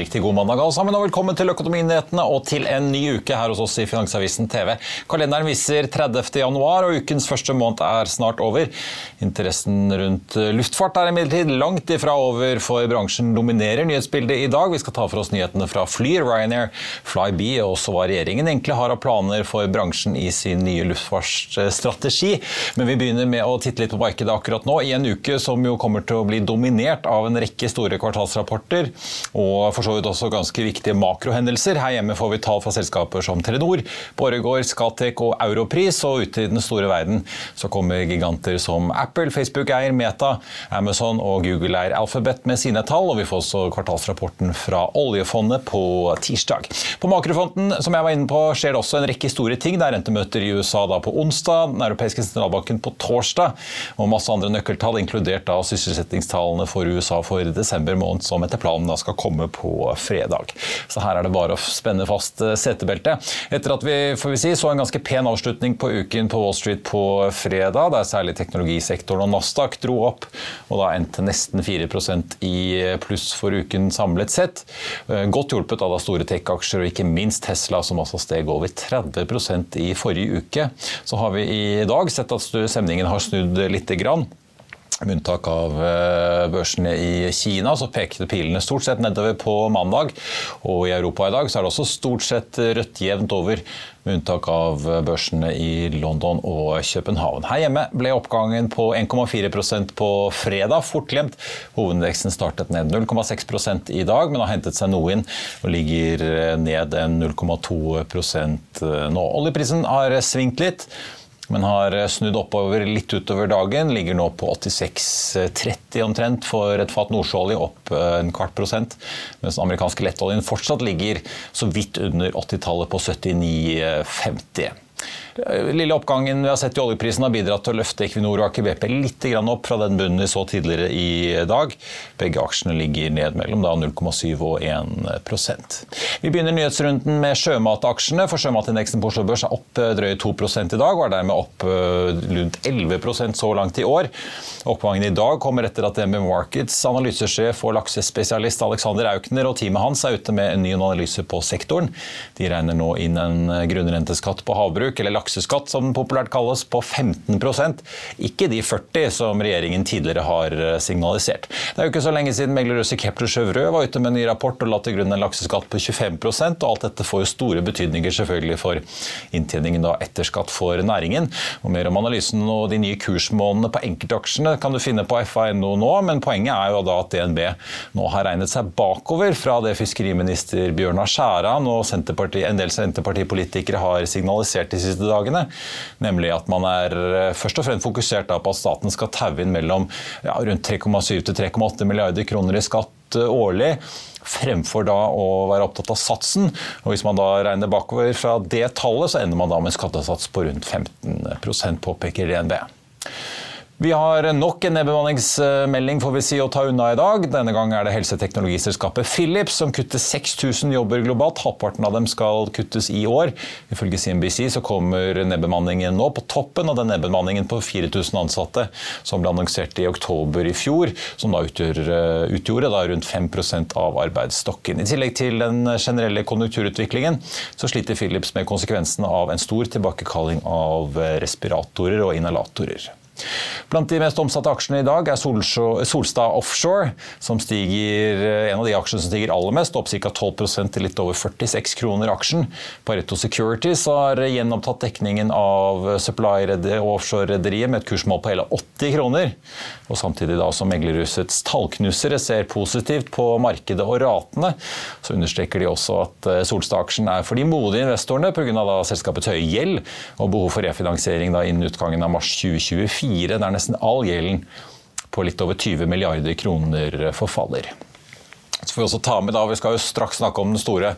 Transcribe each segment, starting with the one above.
riktig god mandag alle sammen, og velkommen til Økonominyhetene og til en ny uke her hos oss i Finansavisen TV. Kalenderen viser 30. januar, og ukens første måned er snart over. Interessen rundt luftfart er imidlertid langt ifra over, for bransjen dominerer nyhetsbildet i dag. Vi skal ta for oss nyhetene fra Flyr, Ryanair, Flybe og også hva regjeringen egentlig har av planer for bransjen i sin nye luftfartsstrategi. Men vi begynner med å titte litt på markedet akkurat nå, i en uke som jo kommer til å bli dominert av en rekke store kvartalsrapporter og for så vidt også ganske viktige makrohendelser. Her hjemme får vi tall fra selskaper som Telenor, Borregaard, Scatec og Europris, og ute i den store verden så kommer giganter som Apple, Facebook eier Meta, Amazon og Google eier Alphabet med sine tall, og vi får også kvartalsrapporten fra oljefondet på tirsdag. På makrofronten, som jeg var inne på, skjer det også en rekke store ting. Det er rentemøter i USA da på onsdag, den europeiske sentralbanken på torsdag, og masse andre nøkkeltall, inkludert da sysselsettingstallene for USA for desember måned, som etter planen da skal komme på fredag. Så her er det bare å spenne fast eh, setebeltet. Etter at vi, får vi si, så en ganske pen avslutning på uken på Wall Street på fredag, der særlig teknologisektoren og Nasdaq dro opp, og da endte nesten 4% i pluss for uken samlet sett. Eh, godt hjulpet av da store tech-aksjer, og ikke minst Tesla, som altså steg over 30% i forrige uke. Så har vi i dag sett at stemningen har snudd lite grann. Med unntak av eh, børsene i Kina så pekte pilene stort sett nedover på mandag. Og i Europa i dag så er det også stort sett rødt jevnt over, med unntak av børsene i London og København. Her hjemme ble oppgangen på 1,4% på fredag fort glemt. Hovedindeksen startet ned 0,6% i dag, men har hentet seg noe inn og ligger ned en 0,2 nå. Oljeprisen har svingt litt men har snudd oppover litt utover dagen. Ligger nå på 86,30 omtrent for et fat nordsjøolje, opp eh, en kvart prosent. Mens den amerikanske lettoljen fortsatt ligger så vidt under 80-tallet på 79,50. Lille oppgangen vi har sett i oljeprisen har bidratt til å løfte Equinor og Aker BP litt opp fra den bunnen vi så tidligere i dag. Begge aksjene ligger ned mellom 0,7 og 1 Vi begynner nyhetsrunden med sjømataksjene. for Sjømatindeksen på Oslo Børs er opp eh, drøye 2 i dag, og er dermed opp eh, rundt 11% så langt i år. Oppgangen i dag kommer etter at DNB Markets analysesjef og laksespesialist Alexander Aukner og teamet hans er ute med en ny analyse på sektoren. De regner nå inn en grunnrenteskatt på havbruk, eller lakseskatt som den populært kalles, på 15% ikke de 40 som regjeringen tidligere har eh, signalisert. Det er jo ikke så lenge siden Meglerøse Kepler Chevreux var ute med en ny rapport og la til grunn en lakseskatt på 25% og alt dette får jo store betydninger selvfølgelig for inntjeningen da etter skatt for næringen. Og Mer om analysen og de nye kursmålene på enkeltaksjene kan du finne på FA.no nå, men poenget er jo da at DNB nå har regnet seg bakover fra det fiskeriminister Bjørnar Skjæran og en del Senterpartipolitikere har signalisert de siste dagene. Nemlig at man er eh, først og fremst fokusert på at staten skal taue inn mellom ja, rundt 3,7 til 3,8 milliarder kroner i skatt eh, årlig fremfor da å være opptatt av satsen. Og hvis man da regner bakover fra det tallet, så ender man da med en skattesats på rundt 15% påpeker DNB. Vi har nok en nedbemanningsmelding får vi si, å ta unna i dag. Denne gang er det helseteknologiselskapet Philips som kutter 6000 jobber globalt. Halvparten av dem skal kuttes i år. Ifølge CNBC så kommer nedbemanningen nå på toppen av den nedbemanningen på 4000 ansatte som ble annonsert i oktober i fjor, som da utgjør, eh, utgjorde da rundt 5% av arbeidsstokken. I tillegg til den generelle konjunkturutviklingen så sliter Philips med konsekvensene av en stor tilbakekalling av respiratorer og inhalatorer. Blant de mest omsatte aksjene i dag er Solstad Offshore, som stiger, en av de aksjene som stiger aller mest, opp ca. 12% til litt over 46 kroner aksjen. Pareto Securities har gjenopptatt dekningen av Supply og offshore-rederiet med et kursmål på hele 80 kroner. Og samtidig da som meglerhusets tallknusere ser positivt på markedet og ratene, så understreker de også at eh, Solstad-aksjen er for de modige investorene pga. selskapets høye gjeld og behov for refinansiering da innen utgangen av mars 2024 fire, der nesten all gjelden på litt over 20 milliarder kroner forfaller. Så får Vi også ta med da, vi skal jo straks snakke om den store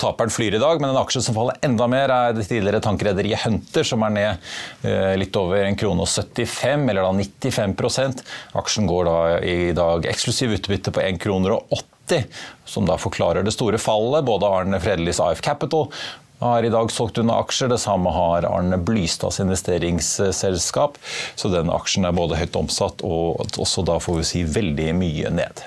taperen Flyr i dag, men en aksje som faller enda mer, er det tidligere tankrederiet Hunter, som er ned eh, litt over 1 krone og 75, eller da 95% Aksjen går da i dag eksklusiv utbytte på 1 kroner og 80, som da forklarer det store fallet. Både Arne Fredelis AF Capital har i dag solgt unna aksjer. Det samme har Arne Blystads investeringsselskap. Så den aksjen er både høyt omsatt og også da får vi si veldig mye ned.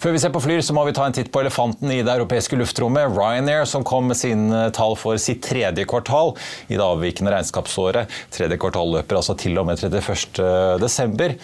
Før vi ser på Flyr, så må vi ta en titt på elefanten i det europeiske luftrommet. Ryanair, som kom med sine tall for sitt tredje kvartal i det avvikende regnskapsåret. Tredje kvartal løper altså til og med 31.12.,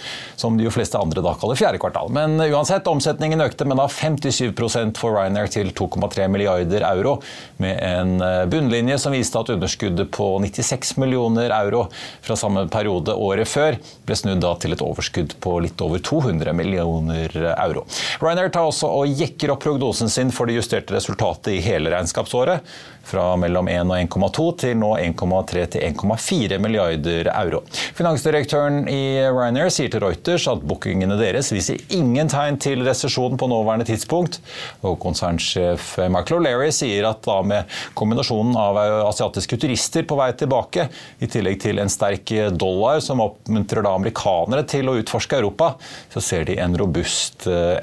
som de jo fleste andre da kaller fjerde kvartal. Men uansett, omsetningen økte med da 57% for Ryanair til 2,3 milliarder euro, med en bunnlinje som viste at underskuddet på 96 millioner euro fra samme periode året før ble snudd da til et overskudd på litt over 200 millioner euro. Ryanair Ryanair tar også og jekker opp prognosen sin for det justerte resultatet i hele regnskapsåret fra mellom 1 og 1,2 til nå 1,3 til 1,4 milliarder euro. Finansdirektøren i Ryanair sier til Reuters at bookingene deres viser ingen tegn til resesjon på nåværende tidspunkt. Og konsernsjef Michael O'Leary sier at da med kombinasjonen av asiatiske turister på vei tilbake, i tillegg til en sterk dollar som oppmuntrer da amerikanere til å utforske Europa, så ser de en robust eh,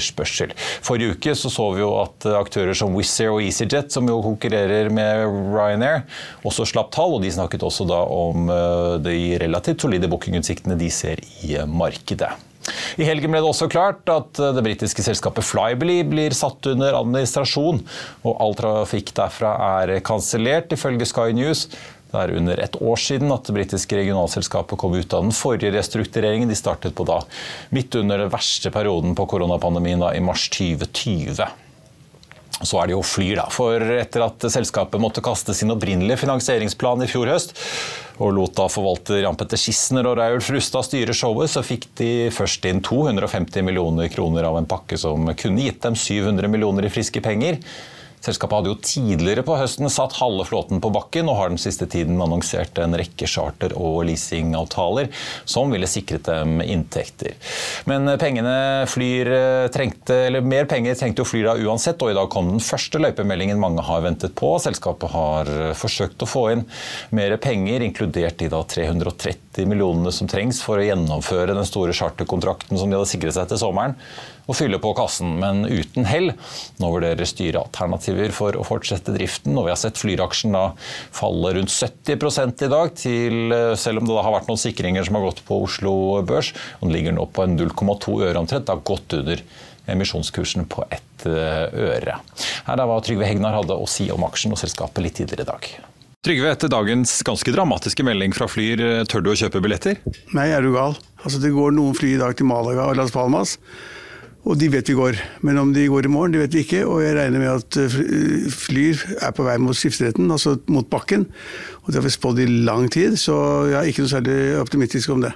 etterspørsel. Forrige uke så, så vi jo at aktører som Wizz Air og EasyJet, som jo konkurrerer med Ryanair, også slapp tall. og De snakket også da om eh, de relativt solide bookingutsiktene de ser i markedet. I helgen ble det også klart at eh, det britiske selskapet Flybly blir satt under administrasjon, og all trafikk derfra er kansellert, ifølge Sky News. Det er under et år siden at det britiske regionalselskapet kom ut av den forrige restruktureringen. De startet på da midt under den verste perioden på koronapandemien da, i mars 2020. Så er det jo Flyr, da. For etter at selskapet måtte kaste sin opprinnelige finansieringsplan i fjor høst, og lot da forvalter Jan Petter Schissner og Raulf Rustad styre showet, så fikk de først inn 250 millioner kroner av en pakke som kunne gitt dem 700 millioner i friske penger. Selskapet hadde jo tidligere på høsten satt halve flåten på bakken, og har den siste tiden annonsert en rekke charter- og leasingavtaler som ville sikret dem inntekter. Men pengene flyr eh, trengte, eller mer penger trengte jo Flyr da uansett, og i dag kom den første løypemeldingen mange har ventet på. Selskapet har eh, forsøkt å få inn mer penger, inkludert de da 330 millionene som trengs for å gjennomføre den store charterkontrakten som de hadde sikret seg til sommeren og fylle på kassen, men uten hell. Nå vurderer styret alternativer for å fortsette driften, og vi har sett Flyr-aksjen falle rundt 70 i dag, til, selv om det har vært noen sikringer som har gått på Oslo Børs. og Den ligger nå på en 0,2 øre omtrent. Det har gått under emisjonskursen på ett eh, øre. Her er hva Trygve Hegnar hadde å si om aksjen og selskapet litt tidligere i dag. Trygve, etter dagens ganske dramatiske melding fra Flyr, tør du å kjøpe billetter? Nei, er du gal. Altså, det går noen fly i dag til Malaga og Las Palmas og de vet vi går. Men om de går i morgen, det vet vi ikke. Og jeg regner med at fly Flyr er på vei mot skifteretten, altså mot bakken. Og det har vi spådd i lang tid, så jeg er ikke noe særlig optimistisk om det.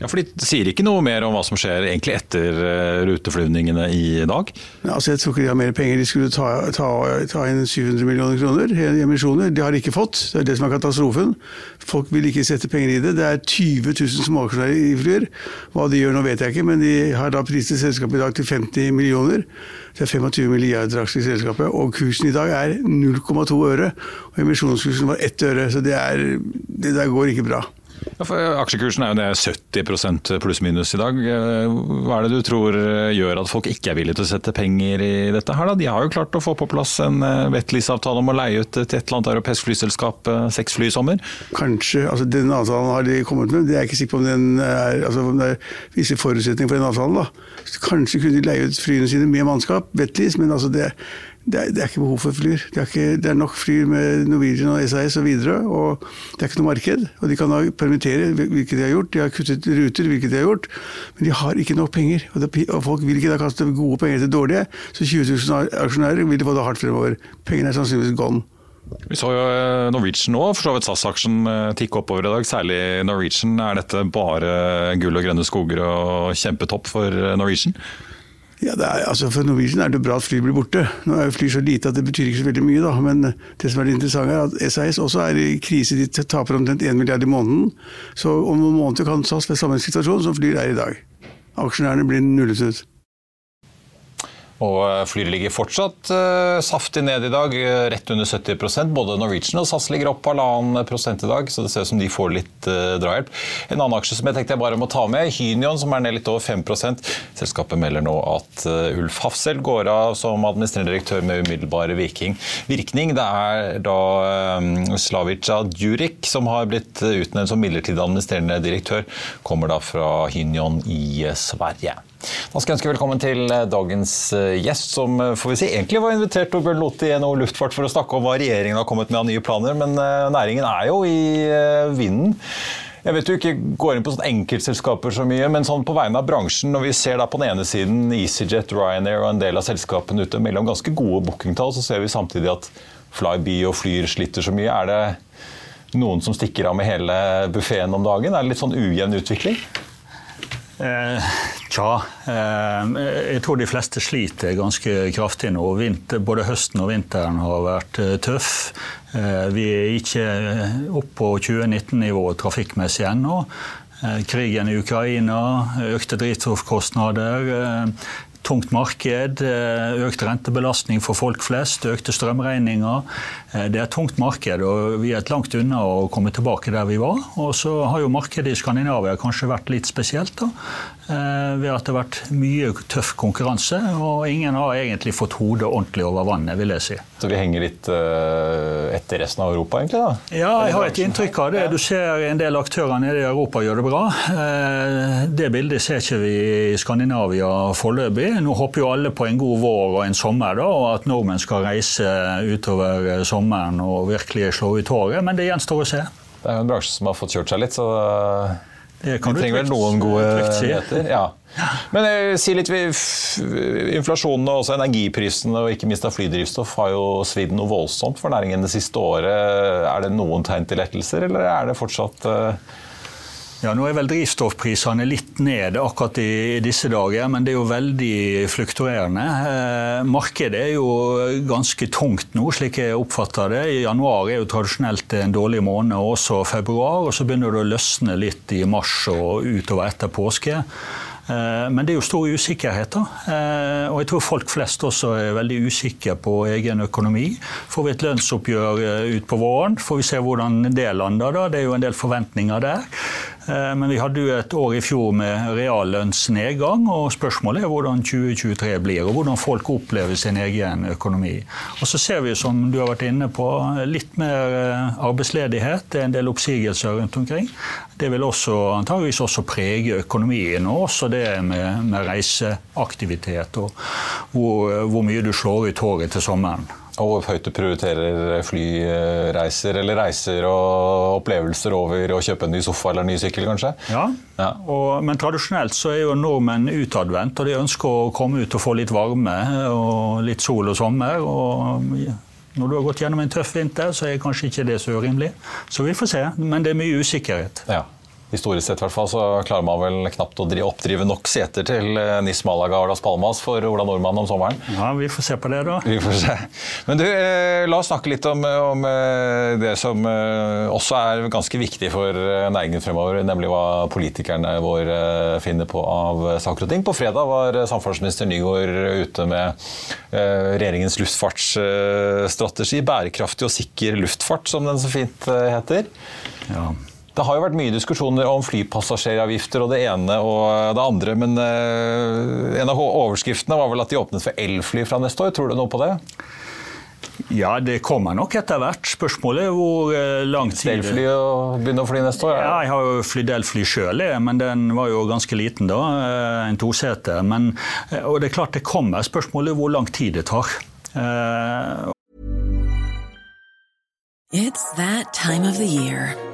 Ja, for De sier ikke noe mer om hva som skjer egentlig etter eh, ruteflyvningene i dag? Altså jeg tror ikke de har mer penger. De skulle ta, ta, ta inn 700 millioner kroner i emisjoner. De har de ikke fått. Det er det som er katastrofen. Folk vil ikke sette penger i det. Det er 20 000 småaksjonærer i Flyr. Hva de gjør nå vet jeg ikke, men de har da priset selskapet i dag til 50 millioner. Det er 25 milliarder aksjer i selskapet, og kursen i dag er 0,2 øre. Og emisjonskursen var 1 øre, så det, er, det der går ikke bra. Ja, aksjekursen er jo ned 70% pluss-minus i dag. Hva er det du tror gjør at folk ikke er villige til å sette penger i dette? her da? De har jo klart å få på plass en eh, om å leie ut til et eller annet europeisk flyselskap eh, seks fly i sommer? Kanskje. altså Den avtalen har de kommet med. Det er ikke sikker på om, den er, altså, om det er visse forutsetninger for den avtalen. da. Kanskje kunne de leie ut flyene sine med mannskap, Wetlease, men altså det det er, det er, ikke behov for flyr. Det er, ikke, det er, nok flyr med Norwegian og SAS og videre, og det er ikke noe marked. Og de kan da permittere, hvilket de har gjort. De har kuttet ruter, hvilket de har gjort. Men de har ikke nok penger. Og, det, og folk vil ikke da kaste gode penger til dårlige. Så 20 000 aksjonærer vil få det hardt fremover. Pengene er sannsynligvis gone. Vi så jo eh, Norwegian nå, for så vidt SAS-aksjen eh, tikke oppover i dag. Særlig Norwegian. Er dette bare gull og grønne skoger og kjempetopp for eh, Norwegian? Ja, er, altså For Norwegian er det bra at fly blir borte. Nå er jo fly så lite at det betyr ikke så veldig mye. da, Men det som er det interessante er at SAS også er i krise. De taper omtrent 1 milliard i måneden. Så om noen måneder kan SAS være samme situasjon som Flyr er i dag. aksjonærene blir nullet ut. Og eh, Flyr ligger fortsatt uh, saftig ned i dag, eh, rett under 70% Både Norwegian og SAS ligger opp halvannen prosent i dag, så det ser ut som de får litt uh, drahjelp. En annen aksje som jeg tenkte jeg bare må ta med, Hynion, som er ned litt over 5 Selskapet melder nå at uh, Ulf Hafsel går av som administrerende direktør med umiddelbar virkning. Det er da um, Slavica Djurik som har blitt utnevnt som midlertidig administrerende direktør, kommer da fra Hynion i Sverige. Da skal jeg ønske velkommen til eh, dagens eh, gjest, som eh, får vi si, egentlig var invitert Torbjørn Lote i NHO Luftfart for å snakke om hva regjeringen har kommet med av nye planer, men næringen er jo i vinden. Jeg vet du ikke går inn på enkeltselskaper så mye, men sånn på vegne av bransjen, når vi ser på den ene siden EasyJet, Ryanair og en del av selskapene ute mellom ganske gode bookingtall, så ser vi samtidig at Flyby og Flyr sliter så mye. Er det noen som stikker av med hele buffeen om dagen? Er det litt sånn ujevn utvikling? Eh, tja, eh, jeg tror de fleste sliter ganske kraftig nå. Både høsten og vinteren har vært eh, tøff. Eh, vi er ikke oppe på 2019-nivået trafikkmessig ennå. Krigen i Ukraina, økte drivstoffkostnader. Eh, tungt marked, økt rentebelastning for folk flest, økte strømregninger. Det er et tungt marked, og vi er langt unna å komme tilbake der vi var. Og så har jo markedet i Skandinavia kanskje vært litt spesielt. da. Eh, ved at det har vært mye tøff konkurranse, og ingen har egentlig fått hodet ordentlig over vannet, vil jeg si. Så vi henger litt uh, etter resten av Europa, egentlig? da? Ja, jeg har et inntrykk av det. Du ser en del aktører nede i Europa gjør det bra. Uh, det bildet ser ikke vi i Skandinavia foreløpig. Nå håper jo alle på en god vår og en sommer, da, og at nordmenn skal reise utover sommeren og virkelig slå ut håret, men det gjenstår å se. Det er jo en bransje som har fått kjørt seg litt, så vi trenger vel noen gode nyheter. Ja. Men jeg, si litt, Inflasjonen og også energiprisene og ikke minst av flydrivstoff har jo svidd noe voldsomt for næringen det siste året. Er det noen tegn til lettelser, eller er det fortsatt uh ja, Nå er vel drivstoffprisene litt ned akkurat i disse dager, men det er jo veldig fluktuerende. Eh, markedet er jo ganske tungt nå, slik jeg oppfatter det. I januar er jo tradisjonelt en dårlig måned, og også februar. Og så begynner det å løsne litt i mars og utover etter påske. Eh, men det er jo stor usikkerhet. da. Eh, og jeg tror folk flest også er veldig usikre på egen økonomi. Får vi et lønnsoppgjør ut utpå våren, får vi se hvordan det lander. da. Det er jo en del forventninger der. Eh, men vi hadde jo et år i fjor med reallønnsnedgang, og spørsmålet er hvordan 2023 blir, og hvordan folk opplever sin egen økonomi. Og så ser vi, som du har vært inne på, litt mer eh, arbeidsledighet. Det er en del oppsigelser rundt omkring. Det vil også antageligvis også prege økonomien, og også det med, med reiseaktivitet, og hvor, hvor mye du slår ut håret til sommeren. Og hvor høyt du prioriterer flyreiser eller reiser og opplevelser over å kjøpe en ny sofa eller en ny sykkel, kanskje? Ja, ja. Og, men tradisjonelt så er jo nordmenn utadvendt, og de ønsker å komme ut og få litt varme og litt sol og sommer. og når du har gått gjennom en tøff vinter, så er kanskje ikke det så urimelig. Så vi får se, men det er mye usikkerhet. Ja historisk sett i hvert fall, så klarer man vel knapt å oppdrive nok seter til eh, Nis Malaga og Las Palmas for Ola Nordmann om sommeren. Ja, vi får se på det, da. Vi får se. Men du, eh, la oss snakke litt om, om eh, det som også er ganske viktig for næringen fremover, nemlig hva politikerne våre finner på av saker og ting. På fredag var samferdselsminister Nygaard ute med regjeringens luftfartsstrategi. Bærekraftig og sikker luftfart, som den så fint heter. Ja. Det har jo vært mye diskusjoner om flypassasjeravgifter og det ene og det andre, men uh, en av overskriftene var vel at de åpnet for elfly fra neste år. Tror du noe på det? Ja, det kommer nok etter hvert. Spørsmålet er hvor uh, lang tid Delfly å begynne å fly neste år? Ja, ja jeg har jo flydd elfly sjøl, men den var jo ganske liten da. En toseter. Men, og det er klart det kommer. Spørsmålet er hvor lang tid det tar. It's that time of the year.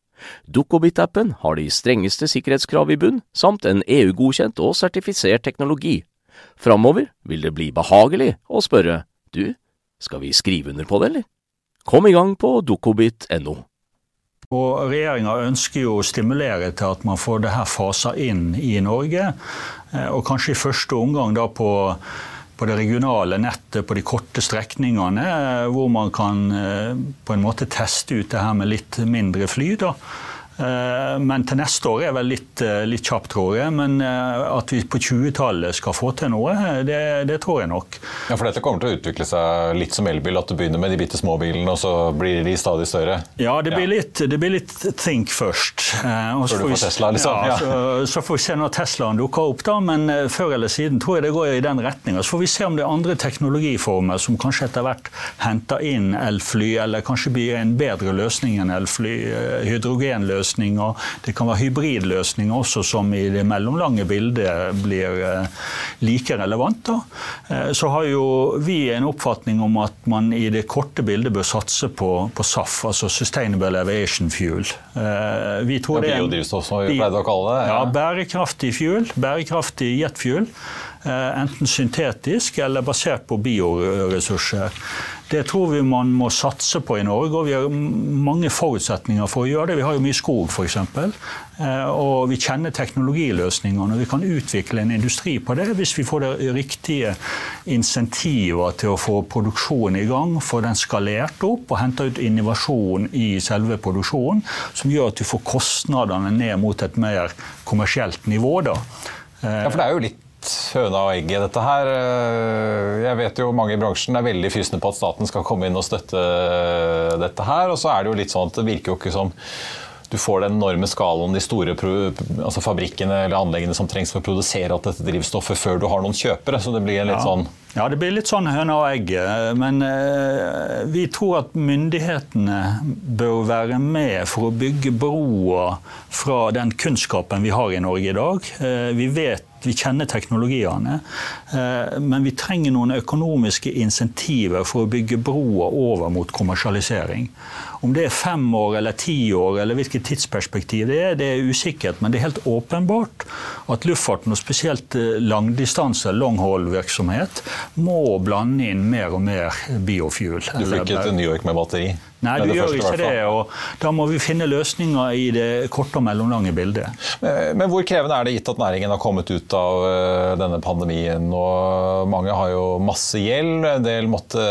Dukkobit-appen har de strengeste sikkerhetskrav i bunn, samt en EU-godkjent og sertifisert teknologi. Framover vil det bli behagelig å spørre du, skal vi skrive under på det, eller? Kom i gang på dukkobit.no. Og Regjeringa ønsker jo å stimulere til at man får det her fasa inn i Norge. Eh, og kanskje i første omgang da på, på det regionale nettet på de korte strekningene, eh, hvor man kan eh, på en måte teste ut det her med litt mindre fly. da. Eh, men til neste år er vel litt, eh, litt kjapt, tror jeg. Men eh, at vi på 20-tallet skal få til noe, det, det, tror jeg nok. Ja, For dette kommer til å utvikle seg litt som elbil, at du begynner med de bitte små bilene, og så blir de stadig større? Ja, det blir, ja. Litt, det blir litt, think først. Før du får Tesla, liksom? Ja, så, så, får vi se når Teslaen dukker opp, da. Men før eller siden tror jeg det går i den retninga. Så får vi se om det er andre teknologiformer som kanskje etter hvert henter inn elfly, eller kanskje blir en bedre løsning enn elfly. Hydrogenløsning løsninger. Det kan være hybridløsninger også, som i det mellomlange bildet blir eh, like relevant. Da. så har jo vi en oppfatning om at man i det korte bildet bør satse på, på SAF, altså Sustainable Aviation Fuel. Eh, vi tror ja, biodrivstoff, som vi pleide å kalle det. Ja bærekraftig fuel. Bærekraftig jetfuel. Enten syntetisk eller basert på bioressurser. Det tror vi man må satse på i Norge, og vi har mange forutsetninger for å gjøre det. Vi har jo mye skog, f.eks. Eh, og vi kjenner teknologiløsningene. og Vi kan utvikle en industri på det hvis vi får det riktige insentiver til å få produksjonen i gang, få den skalert opp og hente ut innovasjon i selve produksjonen, som gjør at vi får kostnadene ned mot et mer kommersielt nivå. Da. Ja, for det er jo litt høna og egget, dette her. Eh, jeg vet jo mange i bransjen er veldig frysende på at staten skal komme inn og støtte dette her. Og så er det jo litt sånn at det virker jo ikke som du får den enorme skalaen, de store altså fabrikkene eller anleggene som trengs for å produsere alt dette drivstoffet før du har noen kjøpere. Så det blir en litt ja. sånn ja, det blir litt sånn høna og egget. Men eh, vi tror at myndighetene bør være med for å bygge broer fra den kunnskapen vi har i Norge i dag. Eh, vi vet vi kjenner teknologiene, eh, men vi trenger noen økonomiske insentiver for å bygge broer over mot kommersialisering. Om det er fem år eller ti år, eller hvilket tidsperspektiv det er, det er usikkert. Men det er helt åpenbart at luftfarten, og spesielt eh, langdistanse, long haul-virksomhet, må blande inn mer og mer biofuel. Du fikk til New York med batteri? Nei, du gjør ikke det. og Da må vi finne løsninger i det korte og mellomlange bildet. Men, men hvor krevende er det gitt at næringen har kommet ut av uh, denne pandemien? og Mange har jo masse gjeld. En del måtte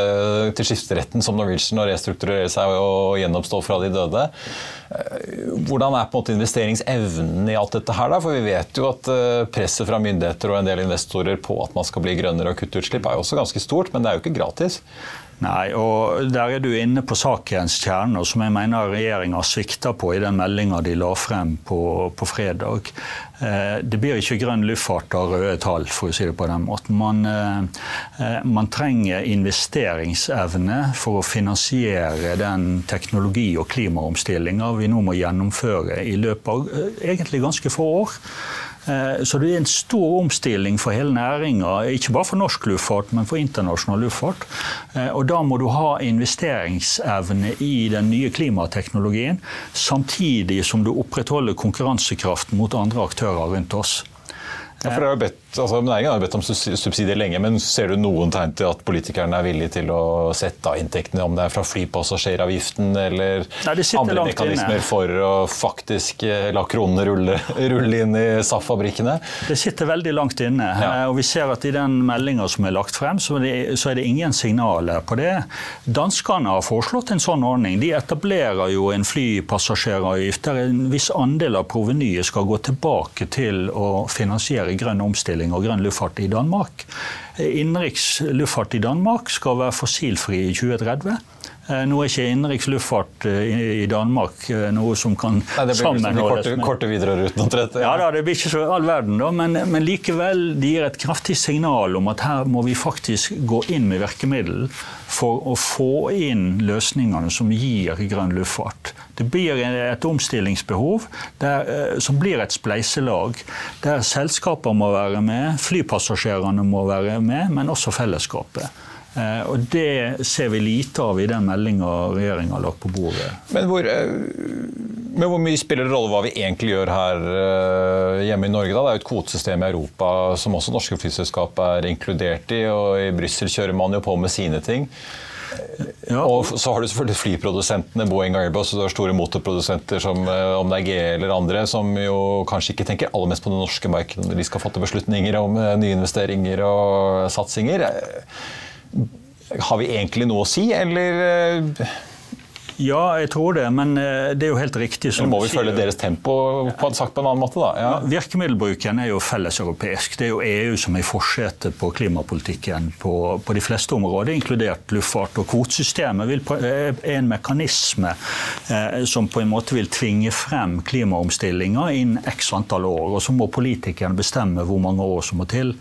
til skifteretten som Norwegian og restrukturere seg og gjenoppstå fra de døde. Uh, hvordan er på en måte investeringsevnen i alt dette her? Da? For vi vet jo at presset fra myndigheter og en del investorer på at man skal bli grønnere og kutte utslipp er jo også ganske stort, men det er jo ikke gratis. Nei, og der er du inne på sakens kjerne, som jeg mener regjeringa svikter på i den meldinga de la frem på, på fredag. Eh, det blir ikke grønn luftfart av røde tall, for å si det på den måten. Man, eh, eh, man trenger investeringsevne for å finansiere den teknologi- og klimaomstillinga vi nå må gjennomføre i løpet av egentlig ganske få år. Eh, så det er en stor omstilling for hele næringa, ikke bare for norsk luftfart, men for internasjonal luftfart. Eh, og da må du ha investeringsevne i den nye klimateknologien, samtidig som du opprettholder konkurransekraften mot andre aktører rundt oss. Ja, for er jo bedt altså Næringen har bedt om subsidier lenge, men ser du noen tegn til at politikerne er villige til å sette av inntektene, om det er fra flypassasjeravgiften eller Nei, andre mekanismer inne. for å faktisk eh, la kronene rulle, rulle inn i SAF-fabrikkene? Det sitter veldig langt inne. Ja. og vi ser at I den meldinga som er lagt frem, så er, det, så er det ingen signaler på det. Danskene har foreslått en sånn ordning. De etablerer jo en flypassasjeravgift der en viss andel av provenyet skal gå tilbake til å finansiere grønn omstilling og grønn luftfart i Danmark. Innenriks luftfart i Danmark skal være fossilfri i 2030. Eh, nå er ikke innenriks luftfart eh, i Danmark eh, noe som kan sammenholdes. det blir sammenholdes korte, korte Widerøe-ruten omtrent? Ja. ja da, det blir ikke så all verden, da, men, men, likevel det gir et kraftig signal om at her må vi faktisk gå inn med virkemiddel for å få inn løsningene som gir grønn luftfart. Det blir et omstillingsbehov der, som blir et spleiselag, der selskaper må være med, flypassasjerene må være med, men også fellesskapet. Eh, og Det ser vi lite av i den meldinga regjeringa har lagt på bordet. Men hvor, eh, men hvor, mye spiller det rolle hva vi egentlig gjør her eh, hjemme i Norge? Da? Det er jo et kvotesystem i Europa som også norske flyselskap er inkludert i. og I Brussel kjører man jo på med sine ting. Ja. Og så har du selvfølgelig flyprodusentene, Boeing Airbus, og du har store motorprodusenter som om det er GE eller andre, som jo kanskje ikke tenker aller mest på det norske markedet når de skal fatte beslutninger om nyinvesteringer og satsinger. Har vi egentlig noe å si, eller eh, ja, jeg tror det, men eh, det er jo helt riktig. Eller må vi følge deres tempo, på, sagt på en annen måte? da? Ja. Virkemiddelbruken er jo felleseuropeisk. Det er jo EU som er i forsetet på klimapolitikken på, på, de fleste områder, inkludert luftfart. Og kvotesystemet er en mekanisme eh, som på en måte vil tvinge frem klimaomstillinga innen x antall år. Og så må politikerne bestemme hvor mange år som må til.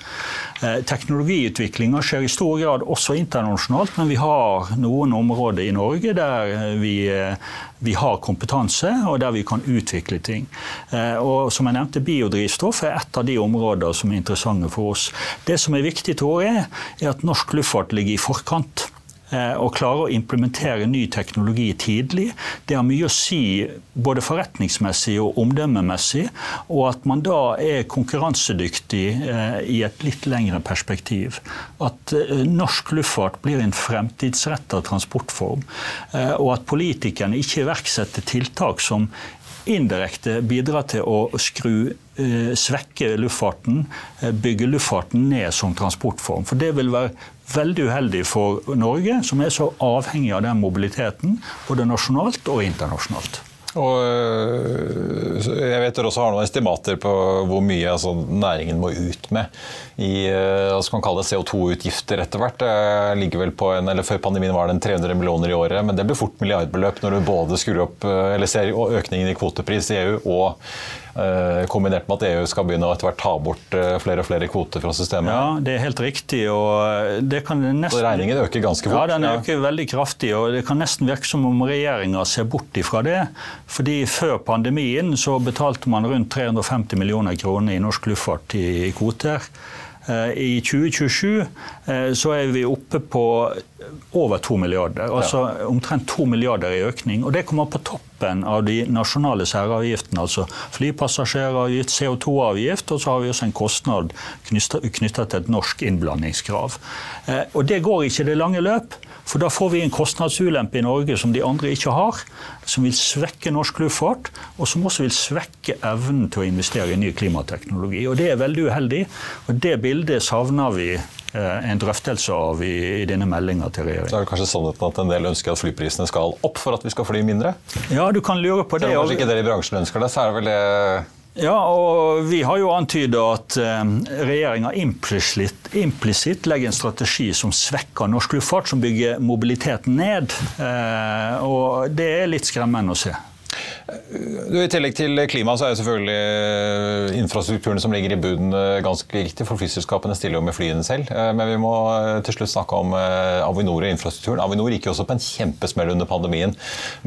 Eh, teknologiutviklinga skjer i stor grad også internasjonalt, men vi har noen områder i Norge der vi vi, eh, vi, har kompetanse, og der vi kan utvikle ting. Eh, og som jeg nevnte, Biodrivstoff er et av de områdene som er interessante for oss. Det som er viktig, tror jeg, er at norsk luftfart ligger i forkant. Eh, og klare å implementere ny teknologi tidlig. Det har mye å si både forretningsmessig og omdømmemessig. Og at man da er konkurransedyktig eh, i et litt lengre perspektiv. At eh, norsk luftfart blir en fremtidsretta transportform. Og at politikerne ikke iverksetter tiltak som indirekte bidrar til å skru svekke luftfarten, bygge luftfarten ned som transportform. For det vil være veldig uheldig for Norge, som er så avhengig av den mobiliteten, både nasjonalt og internasjonalt. Og øh, jeg vet dere også har noen estimater på hvor mye altså, næringen må ut med i altså, hva kalle det, CO2-utgifter etter hvert. Ligger vel på en, eller Før pandemien var det en 300 millioner i året, men det blir fort milliardbeløp når du både skrur opp, øh, eller ser økningen i kvotepris i EU og Eh, kombinert med at EU skal begynne å etter hvert ta bort eh, flere og flere kvoter fra systemet. Ja, det er helt riktig. og eh, det kan nesten... Så regningen øker ganske fort? Ja, den øker veldig kraftig. og Det kan nesten virke som om regjeringa ser bort ifra det. fordi Før pandemien så betalte man rundt 350 millioner kroner i norsk luftfart i kvoter. I 2027 så er vi oppe på over 2 milliarder. Altså omtrent 2 milliarder i økning. Og det kommer på toppen av de nasjonale særavgiftene, altså flypassasjeravgift, CO2-avgift, og så har vi også en kostnad knytta til et norsk innblandingskrav. Eh, og det går ikke i det lange løp. For da får vi en kostnadsulempe i Norge som de andre ikke har, som vil svekke norsk luftfart, og som også vil svekke evnen til å investere i ny klimateknologi. Og Det er veldig uheldig, og det bildet savner vi Eh, en drøftelse av i, i denne meldinga til regjeringen. Så er det kanskje sånn at en del ønsker at flyprisene skal opp for at vi skal fly mindre? Ja, du kan lure på det. Selv om kanskje ikke dere i bransjen ønsker det, så er det vel det ja, og vi har jo antyda at eh, regjeringa implisitt, legger en strategi som svekker norsk luftfart, som bygger mobiliteten ned. Eh, og det er litt skremmende å se. Du, I tillegg til klima så er selvfølgelig eh, infrastrukturen som ligger i bunnen eh, ganske viktig, for flyselskapene stiller jo med flyene selv. Eh, men vi må til slutt snakke om Avinor og infrastrukturen. Avinor gikk jo også på en kjempesmell under pandemien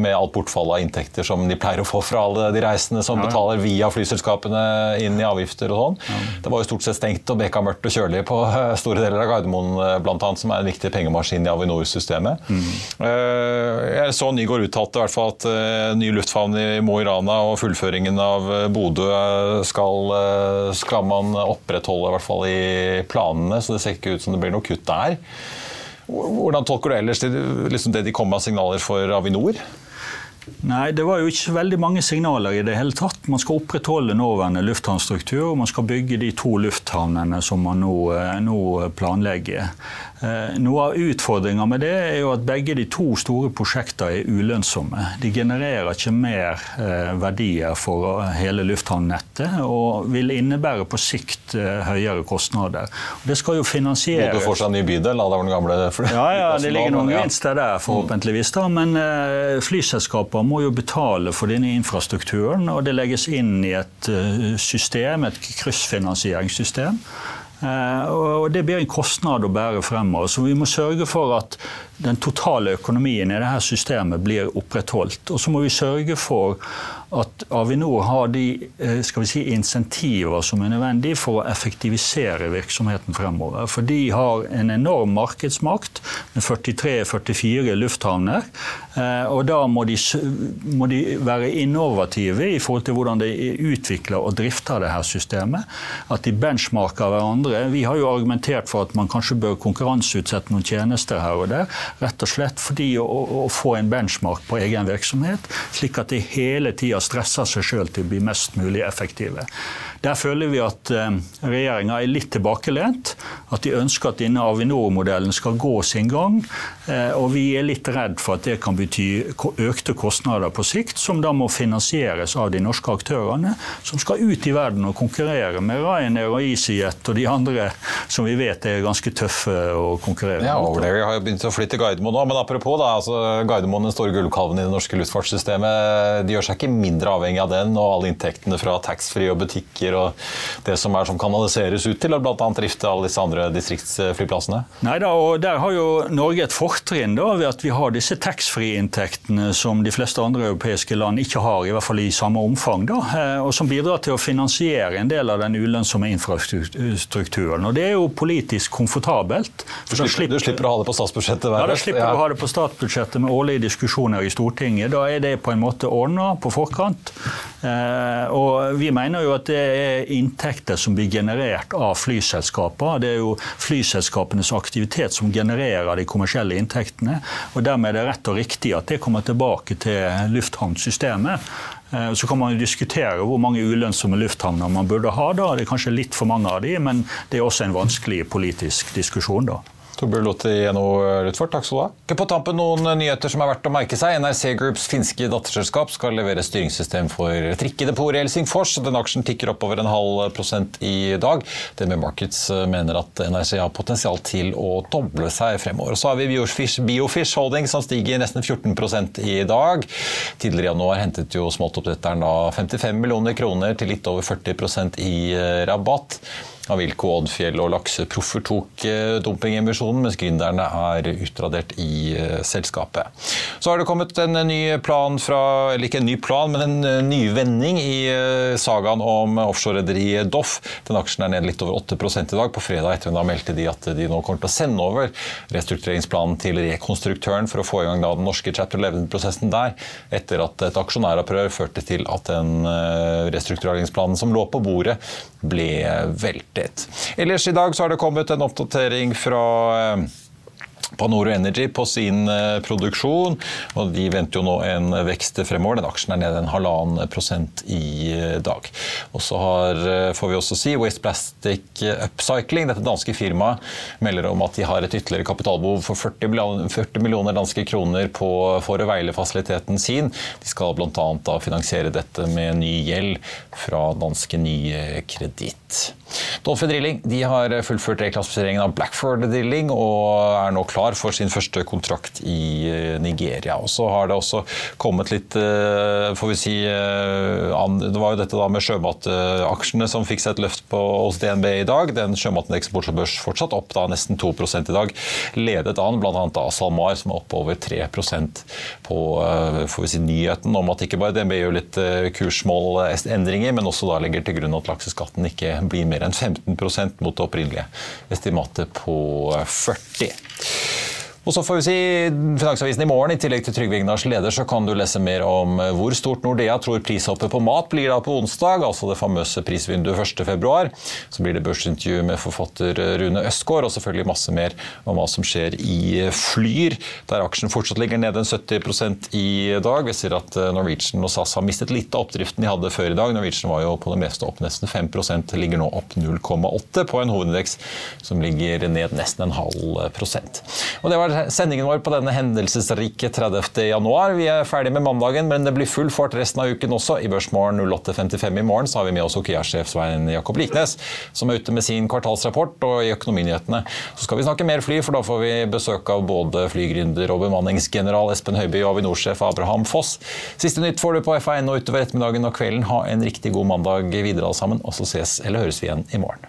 med alt bortfallet av inntekter som de pleier å få fra alle de reisende som betaler via flyselskapene inn i avgifter og sånn. Det var jo stort sett stengt og beka mørkt og kjølig på store deler av Gardermoen bl.a., som er en viktig pengemaskin i Avinor-systemet. Mm. Jeg så Nygaard uttalte i hvert fall at ny lufthavn i Mo i Rana og fullføringen av Bodø skal, skal man opprettholde, i hvert fall i planene. Så det ser ikke ut som det blir noe kutt der. Hvordan tolker du ellers det, liksom det de kom med signaler for Avinor? Nei, det var jo ikke veldig mange signaler i det hele tatt. Man skal opprettholde nåværende lufthavnstruktur, og man skal bygge de to lufthavnene som man nå, nå planlegger. Eh, noe av utfordringa med det er jo at begge de to store prosjektene er ulønnsomme. De genererer ikke mer eh, verdier for hele lufthavnnettet og vil innebære på sikt eh, høyere kostnader. Det skal jo finansieres Både for seg en ny bydel? Da, var den gamle ja, ja, det ligger noen gevinster der, forhåpentligvis. da, Men flyselskaper må jo betale for denne infrastrukturen, og det legges inn i et system, et kryssfinansieringssystem. Eh, og det blir en kostnad å bære fremover. Så vi må sørge for at den totale økonomien i dette systemet blir opprettholdt. Og så må vi sørge for at Avinor har de eh, si, insentiver som er nødvendige for å effektivisere virksomheten fremover. For de har en enorm markedsmakt med 43-44 lufthavner. Eh, og da må de, må de, være innovative i forhold til hvordan de utvikler og drifter dette systemet. At de benchmarker hverandre. Vi har jo argumentert for at man kanskje bør konkurranseutsette noen tjenester her og der. Rett og slett fordi å, å få en benchmark på egen virksomhet, slik at de hele tida stresser seg sjøl til å bli mest mulig effektive. Der føler vi at eh, regjeringa er litt tilbakelent. At de ønsker at denne Avinor-modellen skal gå sin gang. Eh, og vi er litt redd for at det kan bety økte kostnader på sikt, som da må finansieres av de norske aktørene, som skal ut i verden og konkurrere med Ryanair og EasyJet og de andre som vi vet er ganske tøffe å konkurrere med. Ja, Overlever har jo begynt å flytte Gardermoen nå, men apropos da, altså Gardermoen, den store gullkalven i det norske luftfartssystemet, de gjør seg ikke mindre avhengig av den og alle inntektene fra taxfree og butikker penger og det som er som kanaliseres ut til å bl.a. drifte alle disse andre distriktsflyplassene? Nei da, og Der har jo Norge et fortrinn da, ved at vi har disse taxfree-inntektene som de fleste andre europeiske land ikke har, i hvert fall i samme omfang. da, eh, Og som bidrar til å finansiere en del av den ulønnsomme infrastrukturen. Og Det er jo politisk komfortabelt. Du slipper, du slipper, å ha det på statsbudsjettet? Ja, da slipper du å ha det på statsbudsjettet med årlige diskusjoner i Stortinget. Da er det på en måte ordna på forkant. Eh, og vi mener jo at det er er inntekter som blir generert av flyselskaper. Det er jo flyselskapenes aktivitet som genererer de kommersielle inntektene. og Dermed er det rett og riktig at det kommer tilbake til lufthavnsystemet. Eh, så kan man diskutere hvor mange ulønnsomme lufthavner man burde ha. da. Det er kanskje litt for mange av de, men det er også en vanskelig politisk diskusjon. da. Torbjørn Lotte i NHO Luftfart, takk skal du ha. Ikke På tampen noen nyheter som er verdt å merke seg. NRC Groups finske datterselskap skal levere styringssystem for trikkedepotet i Helsingfors. Den aksjen tikker opp over en halv prosent i dag. DNB Markets mener at NRC har potensial til å doble seg fremover. Så har vi Biofish, Biofish Holding som stiger nesten 14% i dag. Tidligere i januar hentet jo smoltoppdretteren 55 millioner kroner til litt over 40% i rabatt. Avilko, Oddfjell og Lakseproffer tok eh, dumpingemisjonen, mens gründerne er utradert i eh, selskapet. Så har det kommet en ny plan fra, eller ikke en ny plan, men en eh, ny vending i sagaen om offshorerederiet Doff. Den aksjen er ned litt over 8 i dag. På fredag ettermiddag meldte de at de nå kommer til å sende over restruktureringsplanen til rekonstruktøren for å få i gang den norske chapter 11-prosessen der, etter at et aksjonæropprør førte til at den restruktureringsplanen som lå på bordet, ble veltet. Ellers i dag så har det kommet en oppdatering fra eh, Panoro Energy på sin eh, produksjon. og De venter jo nå en vekst fremover. Den aksjen er nede en halvannen prosent i eh, dag. Og så får vi også si Waste Plastic Upcycling, dette danske firmaet, melder om at de har et ytterligere kapitalbehov for 40 millioner danske kroner på, for å veile fasiliteten sin. De skal bl.a. finansiere dette med ny gjeld fra danske Nye Kreditt. Dolphin Drilling de har fullført reklassifiseringen av Blackford Drilling og er nå klar for sin første kontrakt i eh, Nigeria. Og så har det også kommet litt eh, får vi si, eh, Det var jo dette da med sjømataksjene som fikk seg et løft på, hos DNB i dag. Den sjømatindeksen på Oslo Børs fortsatt opp da nesten 2 i dag. Ledet an bl.a. av SalMar, som er oppe over 3% på får vi si, nyheten om at ikke bare DNB gjør litt kursmålendringer, men også da legger til grunn at lakseskatten ikke blir mer enn 15% mot det opprinnelige estimatet på 40 Og så får vi si Finansavisen i morgen, i tillegg til Trygve Ignars leder, så kan du lese mer om eh, hvor stort Nordea tror prishoppet på mat blir da på onsdag, altså det famøse prisvinduet 1.2. Så blir det børsintervju med forfatter Rune Østgaard, og selvfølgelig masse mer om hva som skjer i Flyr, der aksjen fortsatt ligger nede en 70% i dag. Vi ser at eh, Norwegian og SAS har mistet litt av oppdriften de hadde før i dag. Norwegian var jo på det meste opp nesten 5% ligger nå opp 0,8 på en hovedindeks som ligger ned nesten en halv prosent. Og det var sendingen vår på denne hendelsesrike 30. januar. Vi er ferdig med mandagen, men det blir full fart resten av uken også. I Børsmorgen 08.55 i morgen så har vi med oss Okea-sjef Svein Jakob Liknes, som er ute med sin kvartalsrapport. Og i Økonominyhetene så skal vi snakke mer fly, for da får vi besøk av både flygründer og bemanningsgeneral Espen Høiby og Avinor-sjef Abraham Foss. Siste nytt får du på FA1 utover ettermiddagen og kvelden. Ha en riktig god mandag videre alle sammen, og så ses eller høres vi igjen i morgen.